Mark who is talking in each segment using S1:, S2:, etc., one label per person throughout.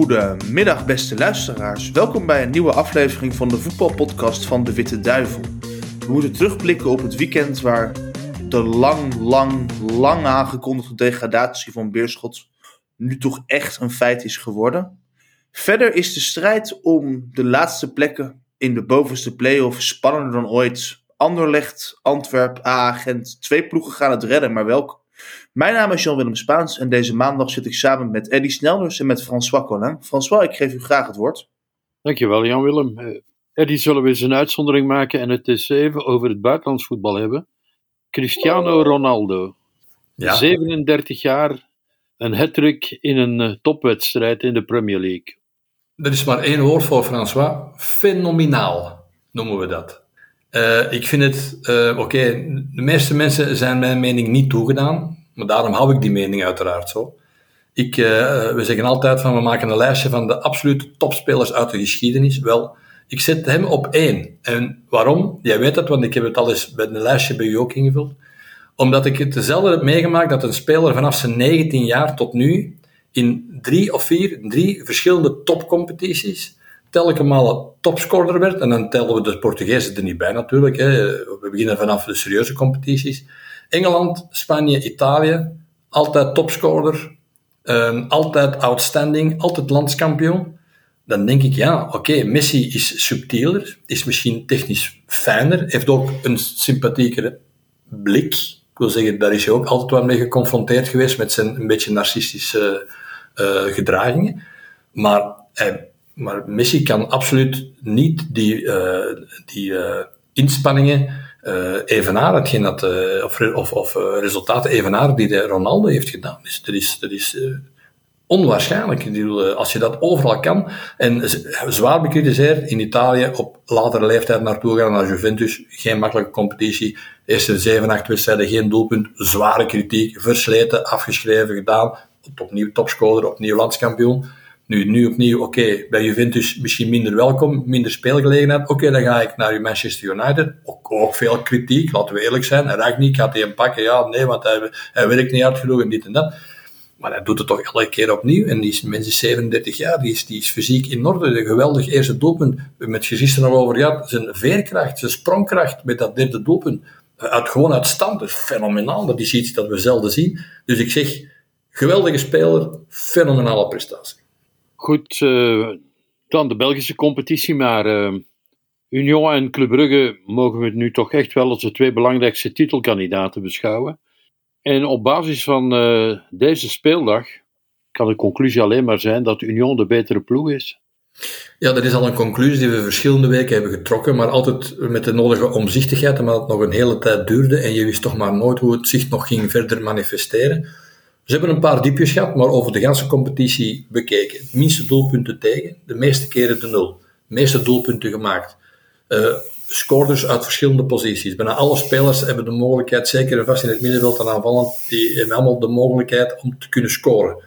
S1: Goedemiddag, beste luisteraars. Welkom bij een nieuwe aflevering van de voetbalpodcast van de Witte Duivel. We moeten terugblikken op het weekend waar de lang, lang, lang aangekondigde degradatie van Beerschot nu toch echt een feit is geworden. Verder is de strijd om de laatste plekken in de bovenste play-off spannender dan ooit. Anderlecht, Antwerp, AA Gent. Twee ploegen gaan het redden, maar welk? Mijn naam is Jan-Willem Spaans en deze maandag zit ik samen met Eddy Snelders en met François Collin. François, ik geef u graag het woord.
S2: Dankjewel Jan-Willem. Uh, Eddy, zullen we eens een uitzondering maken en het eens even over het buitenlands voetbal hebben. Cristiano Ronaldo, ja. 37 jaar, een hat in een uh, topwedstrijd in de Premier League.
S3: Er is maar één woord voor François. Fenomenaal noemen we dat. Uh, ik vind het, uh, oké, de meeste mensen zijn mijn mening niet toegedaan, maar daarom hou ik die mening uiteraard zo. Ik, uh, we zeggen altijd van we maken een lijstje van de absolute topspelers uit de geschiedenis. Wel, ik zet hem op één. En waarom? Jij weet het, want ik heb het al eens bij een lijstje bij u ook ingevuld. Omdat ik het dezelfde heb meegemaakt dat een speler vanaf zijn 19 jaar tot nu in drie of vier, drie verschillende topcompetities telkens malen topscorer werd. En dan tellen we de Portugezen er niet bij natuurlijk. Hè. We beginnen vanaf de serieuze competities. Engeland, Spanje, Italië, altijd topscorer, um, altijd outstanding, altijd landskampioen. Dan denk ik, ja, oké, Messi is subtieler, is misschien technisch fijner, heeft ook een sympathiekere blik. Ik wil zeggen, daar is hij ook altijd wel mee geconfronteerd geweest met zijn een beetje narcistische uh, gedragingen. Maar hij maar Messi kan absoluut niet die, uh, die uh, inspanningen uh, evenaren, hetgeen dat, of, of, of resultaten evenaren die de Ronaldo heeft gedaan. Dus dat is, dat is onwaarschijnlijk. Als je dat overal kan, en zwaar bekritiseerd in Italië, op latere leeftijd naartoe gaan naar Juventus, geen makkelijke competitie, eerste zeven, acht wedstrijden, geen doelpunt, zware kritiek, versleten, afgeschreven, gedaan, opnieuw topscorer, opnieuw landskampioen nu, nu opnieuw, oké, bij Juventus misschien minder welkom, minder speelgelegenheid. Oké, dan ga ik naar Manchester United. Ook, veel kritiek, laten we eerlijk zijn. Ragnik gaat hij hem pakken, ja, nee, want hij, werkt niet hard genoeg en dit en dat. Maar hij doet het toch elke keer opnieuw. En die is, mensen 37 jaar, die is, die is fysiek in orde. Een geweldig eerste doelpunt. Met je gisteren nog over gehad. Zijn veerkracht, zijn sprongkracht met dat derde doelpunt. Uit, gewoon uit stand. Dat fenomenaal. Dat is iets dat we zelden zien. Dus ik zeg, geweldige speler, fenomenale prestatie.
S2: Goed, dan de Belgische competitie, maar uh, Union en Club Brugge mogen we nu toch echt wel als de twee belangrijkste titelkandidaten beschouwen. En op basis van uh, deze speeldag kan de conclusie alleen maar zijn dat Union de betere ploeg is.
S3: Ja, dat is al een conclusie die we verschillende weken hebben getrokken, maar altijd met de nodige omzichtigheid, omdat het nog een hele tijd duurde en je wist toch maar nooit hoe het zich nog ging verder manifesteren. Ze hebben een paar diepjes gehad, maar over de hele competitie bekeken. Minste doelpunten tegen, de meeste keren de nul. De meeste doelpunten gemaakt. Uh, scoorders uit verschillende posities. Bijna alle spelers hebben de mogelijkheid, zeker en vast in het middenveld en aanvallend, die hebben allemaal de mogelijkheid om te kunnen scoren.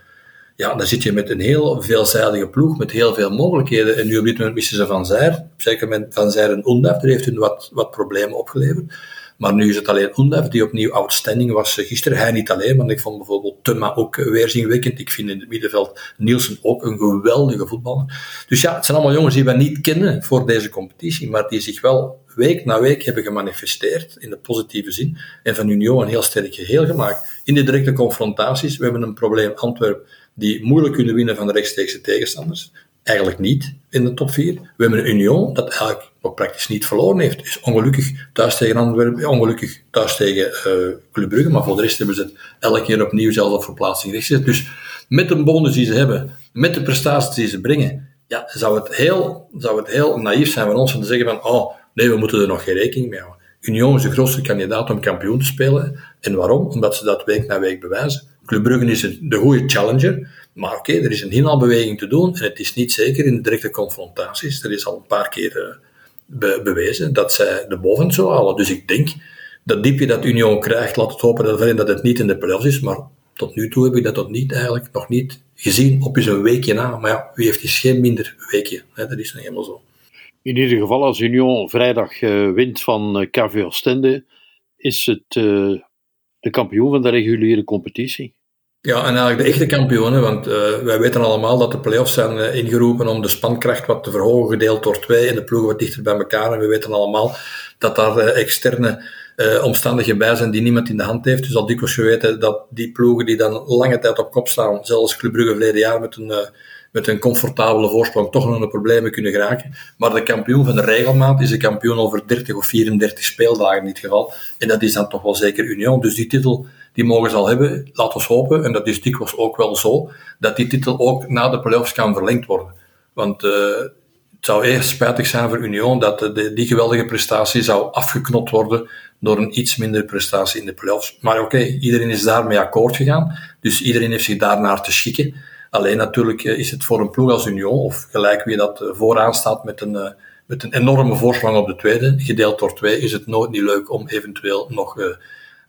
S3: Ja, dan zit je met een heel veelzijdige ploeg, met heel veel mogelijkheden. En nu op dit moment missen ze Van Zijr. Zeker met Van Zijr en Ondaf, daar heeft hun wat, wat problemen opgeleverd. Maar nu is het alleen Undaf die opnieuw outstanding was gisteren. Hij niet alleen, want ik vond bijvoorbeeld Thuma ook weerzinwekkend. Ik vind in het middenveld Nielsen ook een geweldige voetballer. Dus ja, het zijn allemaal jongens die we niet kennen voor deze competitie, maar die zich wel week na week hebben gemanifesteerd in de positieve zin en van Union een heel sterk geheel gemaakt. In de directe confrontaties, we hebben een probleem Antwerpen die moeilijk kunnen winnen van de rechtstreekse tegenstanders eigenlijk niet in de top 4. We hebben een Union dat eigenlijk nog praktisch niet verloren heeft. Is ongelukkig thuis tegen Antwerpen, ongelukkig thuis tegen uh, Club Brugge, maar voor de rest hebben ze het elke keer opnieuw zelf op verplaatsing. Dus met de bonus die ze hebben, met de prestaties die ze brengen, ja, zou het heel, zou het heel naïef zijn van ons om te zeggen van, oh, nee, we moeten er nog geen rekening mee houden. Union is de grootste kandidaat om kampioen te spelen. En waarom? Omdat ze dat week na week bewijzen. Club Brugge is de goede challenger, maar oké, er is een inhaalbeweging te doen en het is niet zeker in de directe confrontaties. Er is al een paar keer uh, bewezen dat zij de boven zo halen. Dus ik denk dat diepje dat Union krijgt, laat het hopen dat, dat het niet in de playoffs is, maar tot nu toe heb ik dat nog niet, eigenlijk nog niet gezien op eens een weekje na. Maar ja, wie heeft dus geen minder weekje? Hè? Dat is nou helemaal zo.
S2: In ieder geval, als Union vrijdag uh, wint van uh, KV Oostende, is het de kampioen van de reguliere competitie.
S3: Ja, en eigenlijk de echte kampioenen, want uh, wij weten allemaal dat de play-offs zijn uh, ingeroepen om de spankracht wat te verhogen, gedeeld door twee en de ploegen wat dichter bij elkaar. En we weten allemaal dat daar uh, externe omstandigheden bij zijn die niemand in de hand heeft. Dus al dikwijls weten dat die ploegen die dan lange tijd op kop staan, zelfs Club Brugge verleden jaar met een, met een comfortabele voorsprong, toch nog in de problemen kunnen geraken. Maar de kampioen van de regelmaat is de kampioen over 30 of 34 speeldagen in dit geval. En dat is dan toch wel zeker Union. Dus die titel die mogen ze al hebben. Laten we hopen, en dat is dikwijls ook wel zo, dat die titel ook na de playoffs kan verlengd worden. Want uh, het zou eerst spijtig zijn voor Union dat de, die geweldige prestatie zou afgeknot worden door een iets minder prestatie in de playoffs. Maar oké, iedereen is daarmee akkoord gegaan, dus iedereen heeft zich daarnaar te schikken. Alleen natuurlijk eh, is het voor een ploeg als Union, of gelijk wie dat eh, vooraan staat met een, met een enorme voorsprong op de tweede, gedeeld door twee, is het nooit niet leuk om eventueel nog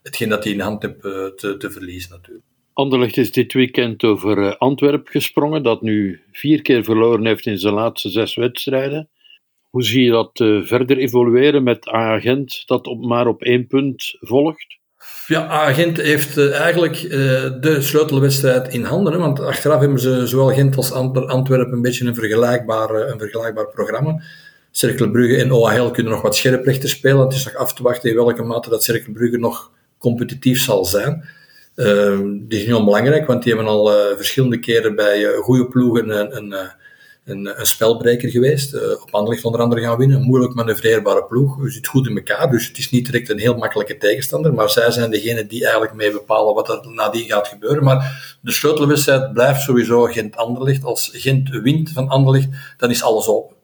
S3: hetgeen dat hij in hand hebt eh, te, te verliezen natuurlijk.
S2: Anderlecht is dit weekend over uh, Antwerp gesprongen, dat nu vier keer verloren heeft in zijn laatste zes wedstrijden. Hoe zie je dat uh, verder evolueren met Agent dat op, maar op één punt volgt?
S3: Ja, Agent heeft eigenlijk de sleutelwedstrijd in handen. Want achteraf hebben ze zowel Gent als Antwerpen een beetje een vergelijkbaar, een vergelijkbaar programma. Cercle Brugge en OHL kunnen nog wat scherp rechter spelen. Het is nog af te wachten in welke mate dat Cercle Brugge nog competitief zal zijn. Uh, die is niet onbelangrijk, want die hebben al uh, verschillende keren bij uh, goede ploegen een, een, eh, een spelbreker geweest. op Anderlecht onder andere gaan winnen. Een moeilijk manoeuvreerbare ploeg. U zit goed in elkaar, dus het is niet direct een heel makkelijke tegenstander. Maar zij zijn degene die eigenlijk mee bepalen wat er nadien gaat gebeuren. Maar de sleutelwedstrijd blijft sowieso Gent-Anderlecht. Als Gent wint van Anderlecht, dan is alles open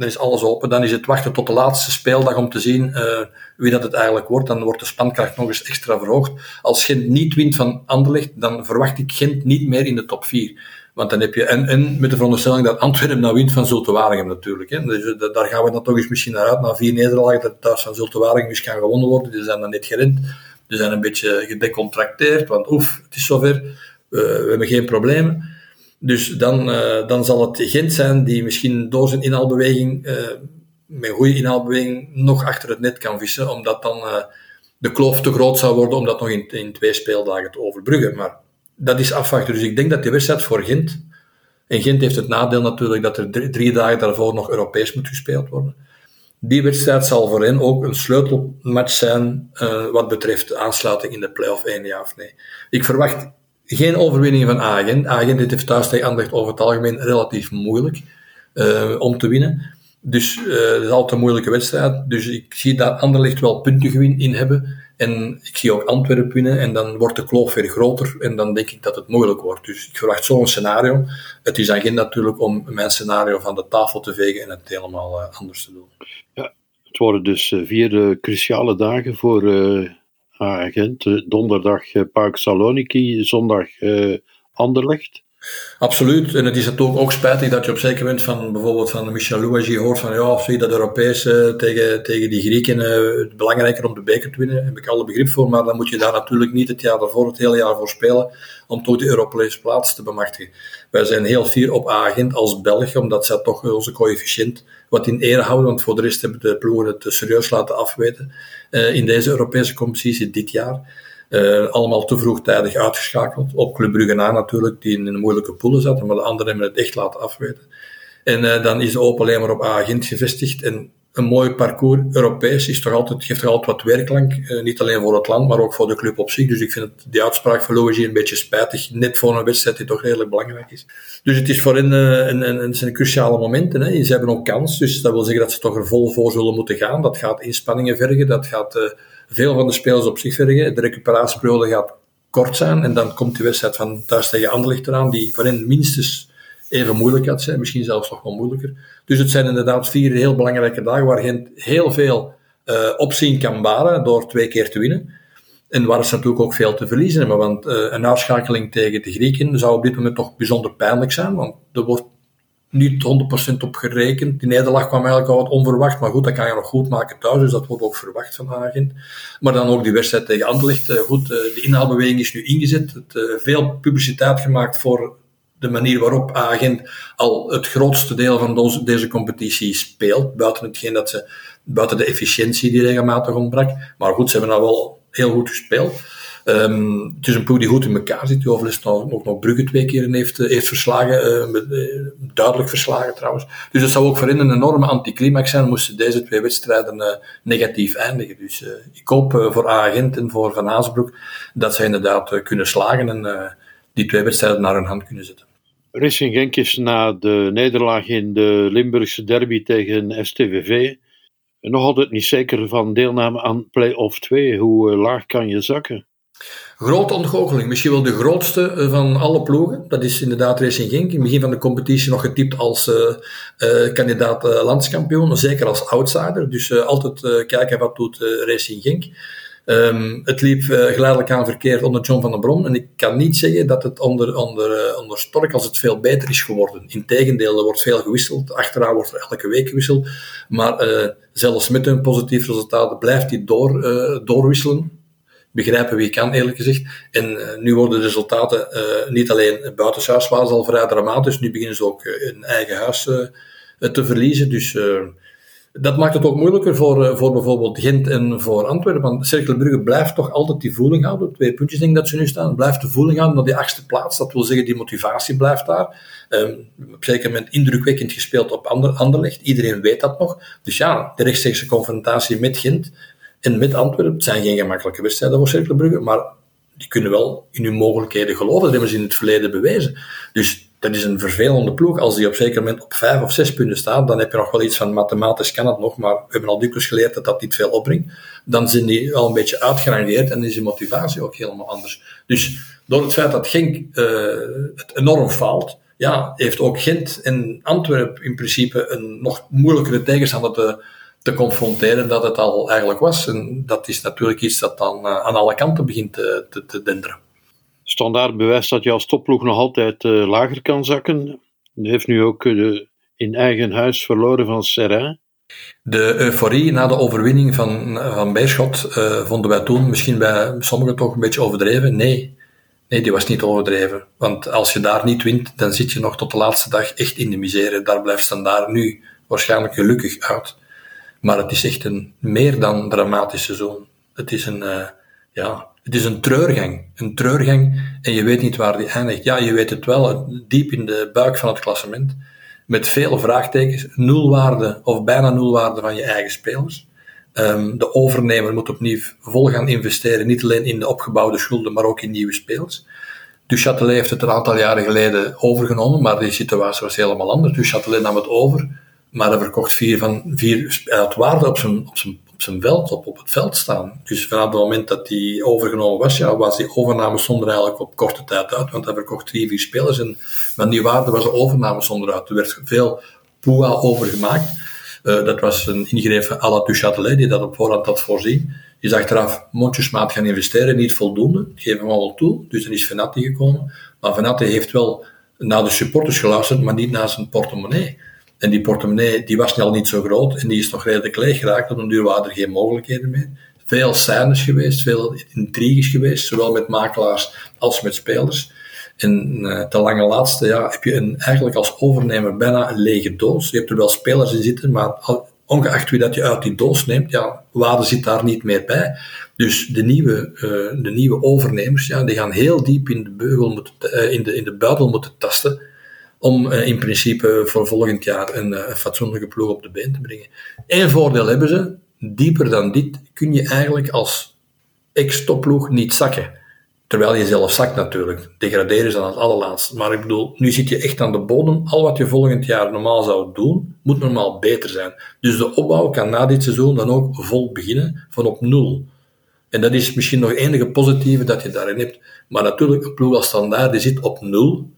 S3: dan is alles open. Dan is het wachten tot de laatste speeldag om te zien uh, wie dat het eigenlijk wordt. Dan wordt de spankracht nog eens extra verhoogd. Als Gent niet wint van Anderlecht, dan verwacht ik Gent niet meer in de top 4. Want dan heb je, en, en met de veronderstelling dat Antwerpen nou wint van Zulte natuurlijk. Hè. Dus uh, daar gaan we dan toch eens misschien naar uit. Na vier nederlagen dat thuis van Zulte eens kan gewonnen worden. Die zijn dan net gerend. Die zijn een beetje gedecontracteerd, want oef, het is zover. Uh, we hebben geen problemen. Dus dan, uh, dan zal het Gent zijn die misschien door zijn inhaalbeweging, uh, met goede inhaalbeweging, nog achter het net kan vissen, omdat dan uh, de kloof te groot zou worden om dat nog in, in twee speeldagen te overbruggen. Maar dat is afwachten. Dus ik denk dat die wedstrijd voor Gent, en Gent heeft het nadeel natuurlijk dat er drie, dagen daarvoor nog Europees moet gespeeld worden. Die wedstrijd zal voor hen ook een sleutelmatch zijn wat betreft aansluiting in de play-off, één ja of nee. Ik verwacht geen overwinning van Agent. Agent heeft thuis tegen Anderlecht over het algemeen relatief moeilijk uh, om te winnen. Dus uh, het is altijd een moeilijke wedstrijd. Dus ik zie daar Anderlecht wel punten in hebben. En ik zie ook Antwerpen winnen. En dan wordt de kloof weer groter. En dan denk ik dat het moeilijk wordt. Dus ik verwacht zo'n scenario. Het is aan natuurlijk om mijn scenario van de tafel te vegen en het helemaal uh, anders te doen.
S2: Ja, het worden dus vier cruciale dagen voor donderdag uh, Park Saloniki, zondag uh, Anderlecht.
S3: Absoluut. En het is natuurlijk ook spijtig dat je op zeker moment van bijvoorbeeld van Michel Louagie hoort van ja, zie dat Europese tegen, tegen die Grieken uh, belangrijker om de beker te winnen. Heb ik alle begrip voor, maar dan moet je daar natuurlijk niet het jaar daarvoor, het hele jaar voor spelen om toch de Europese plaats te bemachtigen. Wij zijn heel fier op agent als Belg, omdat zij toch onze coëfficiënt wat in ere houden, want voor de rest hebben de ploegen het serieus laten afweten uh, in deze Europese competitie dit jaar. Uh, allemaal te vroegtijdig uitgeschakeld. Op Club Brugge na natuurlijk, die in een moeilijke poelen zaten, maar de anderen hebben het echt laten afweten. En uh, dan is Open alleen maar op agent gevestigd. En een mooi parcours, Europees, is toch altijd, geeft toch altijd wat werklank. Uh, niet alleen voor het land, maar ook voor de club op zich. Dus ik vind het, die uitspraak van Louis een beetje spijtig. Net voor een wedstrijd die toch redelijk belangrijk is. Dus het is voor hen een, een, een, een, cruciale momenten. Hè. Ze hebben ook kans, dus dat wil zeggen dat ze toch er vol voor zullen moeten gaan. Dat gaat inspanningen vergen, dat gaat veel van de spelers op zich vergen. De recuperatieperiode gaat kort zijn en dan komt die wedstrijd van thuis tegen Anderlecht eraan, die voor hen minstens even moeilijk gaat zijn, misschien zelfs nog wel moeilijker. Dus het zijn inderdaad vier heel belangrijke dagen waar Gent heel veel uh, opzien kan baren door twee keer te winnen. En waar ze natuurlijk ook veel te verliezen hebben, want uh, een uitschakeling tegen de Grieken zou op dit moment toch bijzonder pijnlijk zijn, want er wordt niet 100% op gerekend. Die nederlaag kwam eigenlijk al wat onverwacht, maar goed, dat kan je nog goed maken thuis, dus dat wordt ook verwacht van Hagen. Maar dan ook die wedstrijd tegen Anderlecht. Uh, goed, de inhaalbeweging is nu ingezet. Het, veel publiciteit gemaakt voor de manier waarop Agent al het grootste deel van deze competitie speelt, buiten hetgeen dat ze, buiten de efficiëntie die regelmatig ontbrak. Maar goed, ze hebben nou wel heel goed gespeeld. Ehm, het is een ploeg die goed in elkaar zit, die overigens nog, ook nog Brugge twee keer heeft, heeft verslagen, duidelijk verslagen trouwens. Dus dat zou ook voor hen een enorme anticlimax zijn, moesten deze twee wedstrijden negatief eindigen. Dus ik hoop voor Agent en voor Van Azenbroek dat zij inderdaad kunnen slagen en die twee wedstrijden naar hun hand kunnen zetten.
S2: Racing Genk is na de nederlaag in de Limburgse derby tegen STVV nog altijd niet zeker van deelname aan play-off 2. Hoe eh, laag kan je zakken?
S3: Grote ontgoocheling. Misschien wel de grootste eh, van alle ploegen. Dat is inderdaad Racing Genk. In het begin van de competitie nog getypt als uh, kandidaat landskampioen. Zeker als outsider. Dus altijd kijken wat doet Racing Genk. Um, het liep geleidelijk aan verkeerd onder John van der Bron. En ik kan niet zeggen dat het onder, onder, onder Stork als het veel beter is geworden. Integendeel, er wordt veel gewisseld. Achteraan wordt er elke week gewisseld. Maar zelfs met een positief resultaat blijft hij door, doorwisselen. Begrijpen wie kan, eerlijk gezegd. En nu worden de resultaten niet alleen buitenshuis waren al vrij dramatisch. Nu beginnen ze ook in eigen huis te verliezen. Dus dat maakt het ook moeilijker voor, eh, voor bijvoorbeeld Gent en voor Antwerpen. Want Cercle Brugge blijft toch altijd die voeling houden. Twee puntjes denk ik dat ze nu staan. Blijft de voeling houden naar die achtste plaats. Dat wil zeggen, die motivatie blijft daar. Um, op zeker moment indrukwekkend gespeeld op Ander, Anderlecht. Iedereen weet dat nog. Dus ja, de rechtstreekse confrontatie met Gent en met Antwerpen. Het zijn geen gemakkelijke wedstrijden voor Cercle Brugge. Maar die kunnen wel in hun mogelijkheden geloven. Dat hebben ze in het verleden bewezen. Dus dat is een vervelende ploeg. Als die op zeker moment op vijf of zes punten staat, dan heb je nog wel iets van mathematisch kan het nog, maar we hebben al dikwijls geleerd dat dat niet veel opbrengt. Dan zijn die al een beetje uitgerangeerd en is die motivatie ook helemaal anders. Dus door het feit dat Genk uh, het enorm faalt, ja, heeft ook Gent en Antwerpen in principe een nog moeilijkere tegenstander te, te confronteren dat het al eigenlijk was. En dat is natuurlijk iets dat dan uh, aan alle kanten begint te, te, te denderen.
S2: Standaard bewijst dat je als topploeg nog altijd uh, lager kan zakken. heeft nu ook uh, in eigen huis verloren van Serrain.
S3: De euforie na de overwinning van, van Beerschot uh, vonden wij toen misschien bij sommigen toch een beetje overdreven. Nee, nee, die was niet overdreven. Want als je daar niet wint, dan zit je nog tot de laatste dag echt in de misère. Daar blijft Standaard nu waarschijnlijk gelukkig uit. Maar het is echt een meer dan dramatisch seizoen. Het is een, ja, het is een treurgang. Een treurgang en je weet niet waar die eindigt. Ja, je weet het wel, diep in de buik van het klassement. Met vele vraagtekens, nulwaarde of bijna nulwaarde van je eigen spelers. Um, de overnemer moet opnieuw vol gaan investeren, niet alleen in de opgebouwde schulden, maar ook in nieuwe spelers. Duchatelet heeft het een aantal jaren geleden overgenomen, maar die situatie was helemaal anders. Duchatelet nam het over, maar hij verkocht vier van vier uit waarde op zijn, op zijn zijn veld, op, op het veld staan. Dus vanaf het moment dat hij overgenomen was, ja, was die overname zonder eigenlijk op korte tijd uit, want hij verkocht drie, vier spelers en met die waarde was de overname zonder uit. Er werd veel poeha over gemaakt. Uh, dat was een ingreep à la Duchatelet, die dat op voorhand had voorzien. Die is achteraf mondjesmaat gaan investeren, niet voldoende, geven we al toe. Dus dan is Venatti gekomen. Maar Venatti heeft wel naar de supporters geluisterd, maar niet naar zijn portemonnee. En die portemonnee die was al niet zo groot en die is nog redelijk leeg geraakt. Op een duur waren er geen mogelijkheden meer. Veel scènes geweest, veel intriges geweest, zowel met makelaars als met spelers. En uh, te lange laatste ja, heb je een, eigenlijk als overnemer bijna een lege doos. Je hebt er wel spelers in zitten, maar ongeacht wie dat je uit die doos neemt, ja, waarde zit daar niet meer bij. Dus de nieuwe, uh, de nieuwe overnemers, ja, die gaan heel diep in de, beugel moeten, uh, in de, in de buidel moeten tasten om uh, in principe voor volgend jaar een, uh, fatsoenlijke ploeg op de been te brengen. Eén voordeel hebben ze, dieper dan dit kun je eigenlijk als ex-topploeg niet zakken. Terwijl je zelf zakt natuurlijk. Degraderen is dan het allerlaatste. Maar ik bedoel, nu zit je echt aan de bodem. Al wat je volgend jaar normaal zou doen, moet normaal beter zijn. Dus de opbouw kan na dit seizoen dan ook vol beginnen, van op nul. En dat is misschien nog enige positieve dat je daarin hebt. Maar natuurlijk, een ploeg als standaard, die zit op nul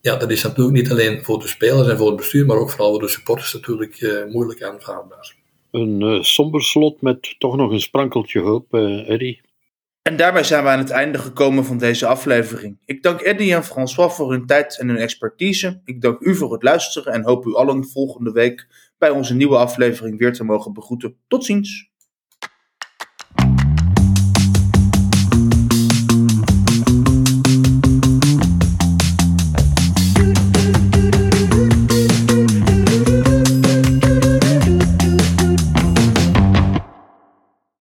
S3: ja, dat is natuurlijk niet alleen voor de spelers en voor het bestuur, maar ook vooral voor de supporters natuurlijk uh, moeilijk aanvaardbaar.
S2: Een uh, somber slot met toch nog een sprankeltje hoop, uh, Eddie.
S1: En daarbij zijn we aan het einde gekomen van deze aflevering. Ik dank Eddie en François voor hun tijd en hun expertise. Ik dank u voor het luisteren en hoop u allen volgende week bij onze nieuwe aflevering weer te mogen begroeten. Tot ziens!